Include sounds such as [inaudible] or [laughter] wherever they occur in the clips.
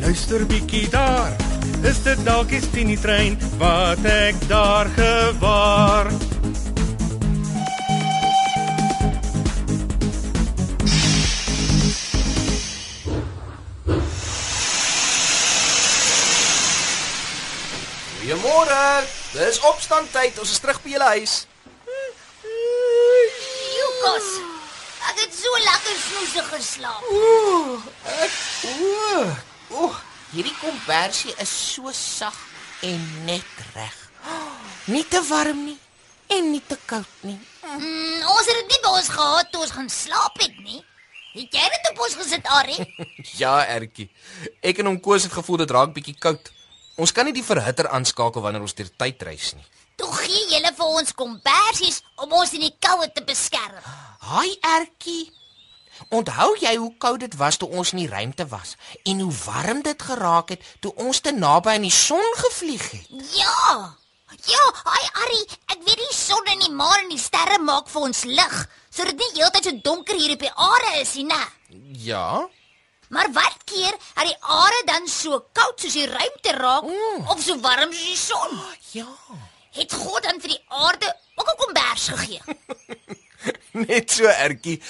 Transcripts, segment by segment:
luister bietjie daar. Is dit dalk die Tini trein wat ek daar gewaar? Goeiemôre. Dis opstandtyd. Ons is terug by julle huis. Jukos. Ek het so lekker snoesig geslaap. Ooh, ek ooh. Ooh, hierdie kombersie is so sag en net reg. Nie te warm nie en nie te koud nie. Mm, ons het dit nie by ons gehad toe ons gaan slaap het nie. Het jy dit op ons gesit, Ari? [laughs] Ja, Ertjie. Ek en hom Koos het gevoel dit raak bietjie koud. Ons kan nie die verhitter aanskakel wanneer ons deur tyd reis nie. Toe gee julle vir ons kombersies om ons in die koue te beskerm. Haai Ertjie. Onthou jy hoe koud dit was toe ons in die ruimte was en hoe warm dit geraak het toe ons te naby aan die son gevlieg het? Ja. Ja, ai Ari, ek weet die son en die maan en die sterre maak vir ons lig, sodat dit nie heeltyd so donker hier op die aarde is nie, né? Ja. Maar wat keer dat die aarde dan so koud soos die ruimte raak Mm. of so warm soos die son? Ja. Het God dan vir die aarde ook 'n kombers gegee? [laughs] Net so ertjie.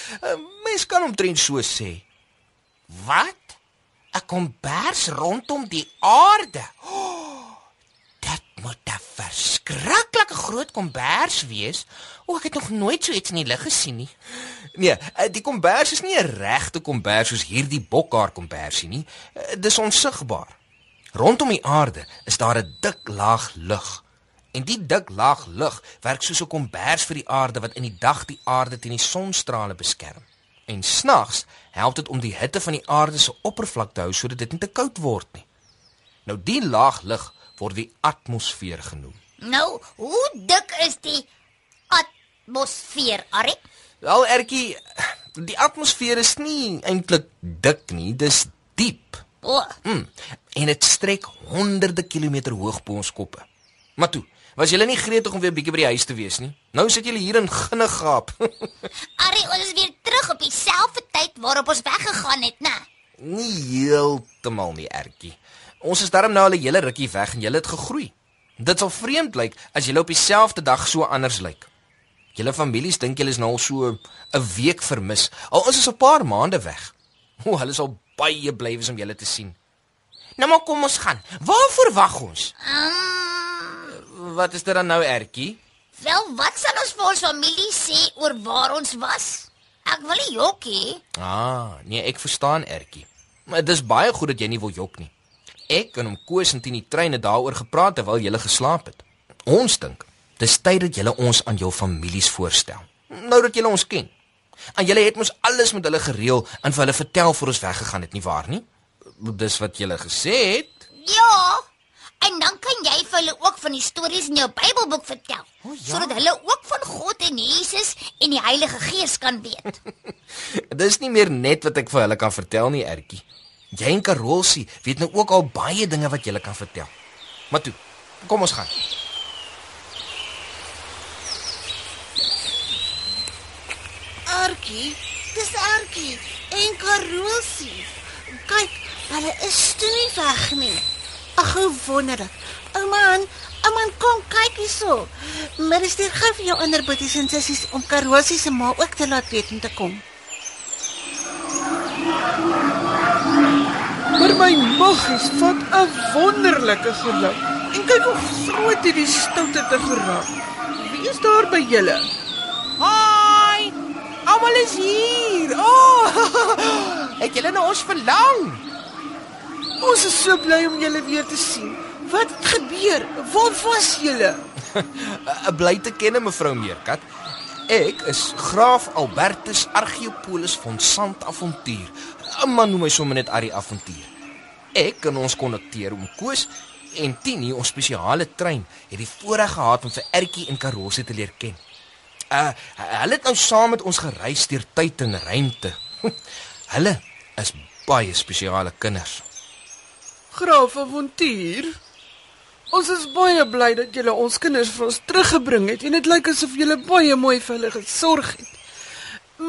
Mens kan omtrent so sê. Wat? 'n Kombers rondom die aarde. Oh, [gasps] dit moet 'n verskriklike groot kombers wees. O, ek het nog nooit so iets in die lug gesien nie. Nee, eh, die kombers is nie 'n regte kombers soos hierdie bokhaar kombersie nie. Eh, Dis onsigbaar. Rondom die aarde is daar 'n dik laag lug. En die dik laag lug werk soos 'n kombers vir die aarde wat in die dag die aarde teen die sonstrale beskerm. En snags help dit om die hitte van die aarde se oppervlak te hou sodat dit nie te koud word nie. Nou die laag lug word die atmosfeer genoem. Nou, hoe dik is die atmosfeer, Ari? Wel ertjie, die atmosfeer is nie eintlik dik nie, dis diep. O, Mm, en dit strek honderde kilometer hoog bo ons koppe. Maar toe, was julle nie gretig om weer bietjie by die huis te wees nie? Nou sit julle hier in ginnegaap. [laughs] Ari, ons is weer terug op dieselfde tyd waarop ons weggegaan het, né? nie heeltemal nie, ertjie. Ons is darm nou al 'n hele rukkie weg en julle het gegroei. Dit sal vreemd lyk as julle op dieselfde dag so anders lyk. Julle families dink julle is nou al so 'n week vermis. Al is ons 'n paar maande weg. O, hulle sal baie bly wees om julle te sien. Nou maar kom ons gaan. Waarvoor wag ons? Um, Wat is dit dan nou, ertjie? wel, wat sal ons vir ons familie sê oor waar ons was? Ek wil nie jok hê. Ah, nee, ek verstaan Ertjie. Maar dis baie goed dat jy nie wil jok nie. Ek en hom Koos en Tini treine daaroor gepraat terwyl jy geslaap het. Ons dink dis tyd dat jy ons aan jou families voorstel. Nou dat jy ons ken. En jy het mos alles met hulle gereël en vir hulle vertel voor ons weggegaan het nie waar nie? Dis wat jy gesê het. Ja. En dan kan jy vir hulle ook van die stories in jou Bybelboek vertel, O, ja. sodat hulle ook van God en Jesus en die Heilige Gees kan weet. [laughs] Dis nie meer net wat ek vir hulle kan vertel nie, Ertjie. Jy en Karolsie weet nou ook al baie dinge wat jy kan vertel. Maar toe, kom ons gaan. Arkie, dis Arkie en Karolsie. Kyk, hulle is toe nie weg nie. Ag, wonderlik. Ouman, ouman kom kyk hierso. Maar is dit gou vir jou ander boeties en sissies om Karolsie se ma ook te laat weet om te kom. Maar my maggies vat 'n wonderlike geluk. En kyk hoe groot hierdie stoute te geraak. Wie is daar by julle? almal is hier. O! Oh, [laughs] het julle na ons verlang? Ons is so bly om julle weer te sien. Wat het gebeur? Waar was julle? [laughs] Bly te ken mevrou Meerkat. Ek is Graaf Albertus Argeopolis van Sant Avontuur. 'n Man noem my sommer net Arrie Avontuur. Ek en ons konnekteer om Koos en Tini ons spesiale trein het die voorreg gehad om vir Ertjie en Karosse te leer ken. Uh hulle het nou saam met ons gereis deur tyd en ruimte. [laughs] hulle is baie spesiale kinders. Graaf Avontuur. Ons is baie bly dat julle ons kinders vir ons teruggebring het en dit lyk asof julle baie mooi vir hulle gesorg het.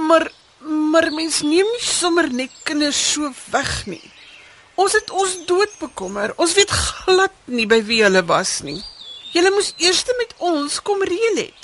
Maar maar mens neem nie sommer net kinders so weg nie. Ons het ons dood bekommer. Ons weet glad nie by wie hulle was nie. Julle moes eers met ons kom reël het.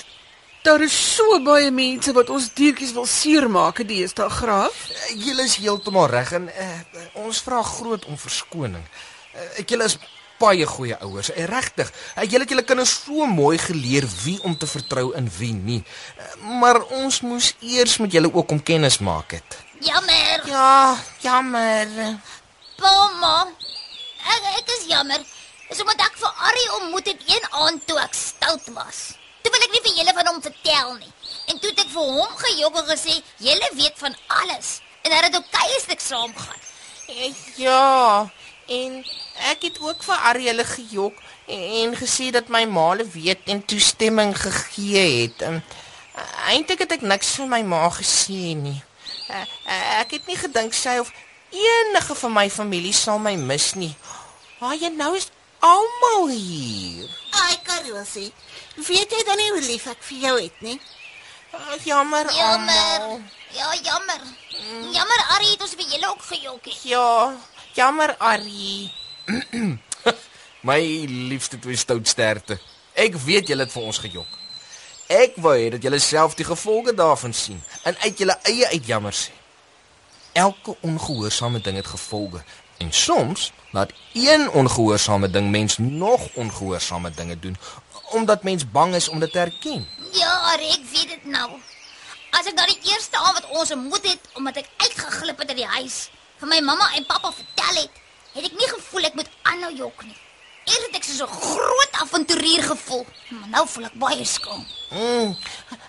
Daar is so baie mense wat ons diertjies wil seermaak, die is daar graaf. Uh, julle is heeltemal reg en uh, ons vra groot om verskoning. Uh, ek julle is baie goeie ouers. En regtig, uh, julle het julle kinders so mooi geleer wie om te vertrou en wie nie. Uh, maar ons moes eers met julle ook om kennis maak het. Jammer. Ja, jammer. Mamma. Ek ek is jammer. Dis omdat ek vir Arrie ontmoet het een aand toe ek stout was. Wil ek nie vir julle van hom vertel nie. En toe het ek vir hom gejok en gesê, "Julle weet van alles." En hy het ook kuierstuk saamgaan. Ja, en ek het ook vir Arielle gejok en, en gesê dat my maale weet en toestemming gegee het. Um, Eintlik het ek niks vir my ma gesê nie. Uh, uh, ek het nie gedink sy of enige van my familie sal my mis nie. Haai, en nou is almal hier. Ai, Karosie. Weet jy dan nie hoe lief ek vir jou het nie? Uh, jammer, Jammer. almal. Ja, jammer. Jammer Arrie het ons vir julle ook gejok. het. Ja, jammer Arie. [clears throat] My liefste twee stoutsterte. Ek weet julle het vir ons gejok. Ek wou hê dat julle self die gevolge daarvan sien en uit julle eie uitjammer sê. Elke ongehoorsame ding het gevolge en soms laat een ongehoorsame ding mens nog ongehoorsame dinge doen omdat mens bang is om dit te erken. Ja, ek weet dit nou. As ek daai eerste aand wat ons ontmoet het omdat ek uitgeglip het uit die huis vir my mamma en pappa vertel het, het ek nie gevoel ek moet aanhou jok nie. Eers het ek so 'n groot avonturier gevoel, maar nou voel ek baie skaam. Mm,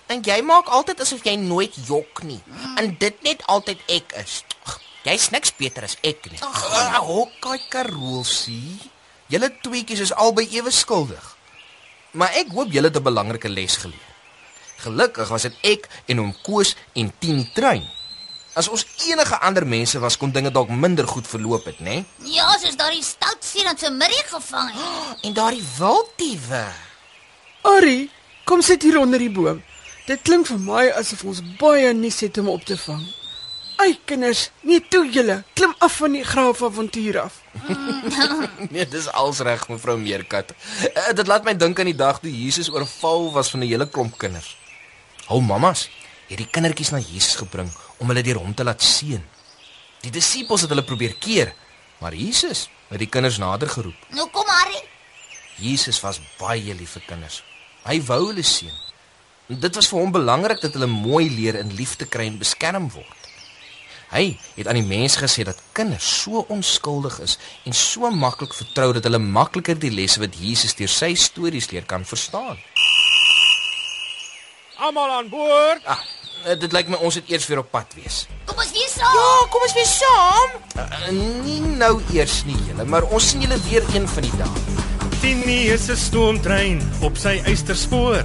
en jy maak altyd asof jy nooit jok nie. En dit net altyd ek is. Ag, Jy's niks beter as ek nie. Uh, Hokkai Karolsie. Julle tweeetjies is albei ewe skuldig. Maar ek hoop julle het 'n belangrike les geleer. Gelukkig was dit ek en oom Koos en Tini Trein. As ons enige ander mense was kon dinge dalk minder goed verloop het, né? Ja, soos daardie stout seun wat se middag gevang het. [gasps] En daardie wildtiewe. Ari, kom sit hier onder die boom. Dit klink vir my asof ons baie nuus het om op te vang. Ai kinders, nee toe julle, klim af van die graaf avontuur af. [laughs] Nee, dis als reg, mevrou Meerkat. Uh, dit laat my dink aan die dag toe Jesus oorval was van 'n hele klomp kinders. Hou mammas het die kindertjies na Jesus gebring om hulle deur hom te laat seën. Die disippels het hulle probeer keer, maar Jesus het die kinders nader geroep. Nou kom Arrie. Jesus was baie lief vir kinders. Hy wou hulle seën. En Dit was vir hom belangrik dat hulle mooi leer en liefde kry en beskerm word. Hy het aan die mense gesê dat kinders so onskuldig is en so maklik vertrou dat hulle makliker die lesse wat Jesus deur sy stories leer kan verstaan. Almal aan boord. Ah, eh, dit lyk my ons het eers weer op pad wees. Kom ons weer saam. Ja, kom ons weer saam. Uh, nie nou eers nie julle, maar ons sien julle weer een van die dae. Tini is 'n stoomtrein op sy eysterspoor.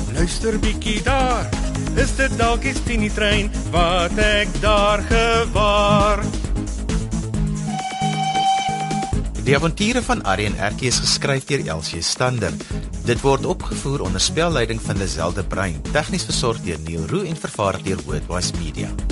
luister bietjie daar. Is dit dalk die Tini trein wat ek daar gewaar? Die avonture van Arrie en Erkie is geskryf deur Elsie Stander. Dit word opgevoer onder spelleiding van Lazelle de Bruin, tegnies versorg deur Neil Roo en vervaar deur Worldwide Media.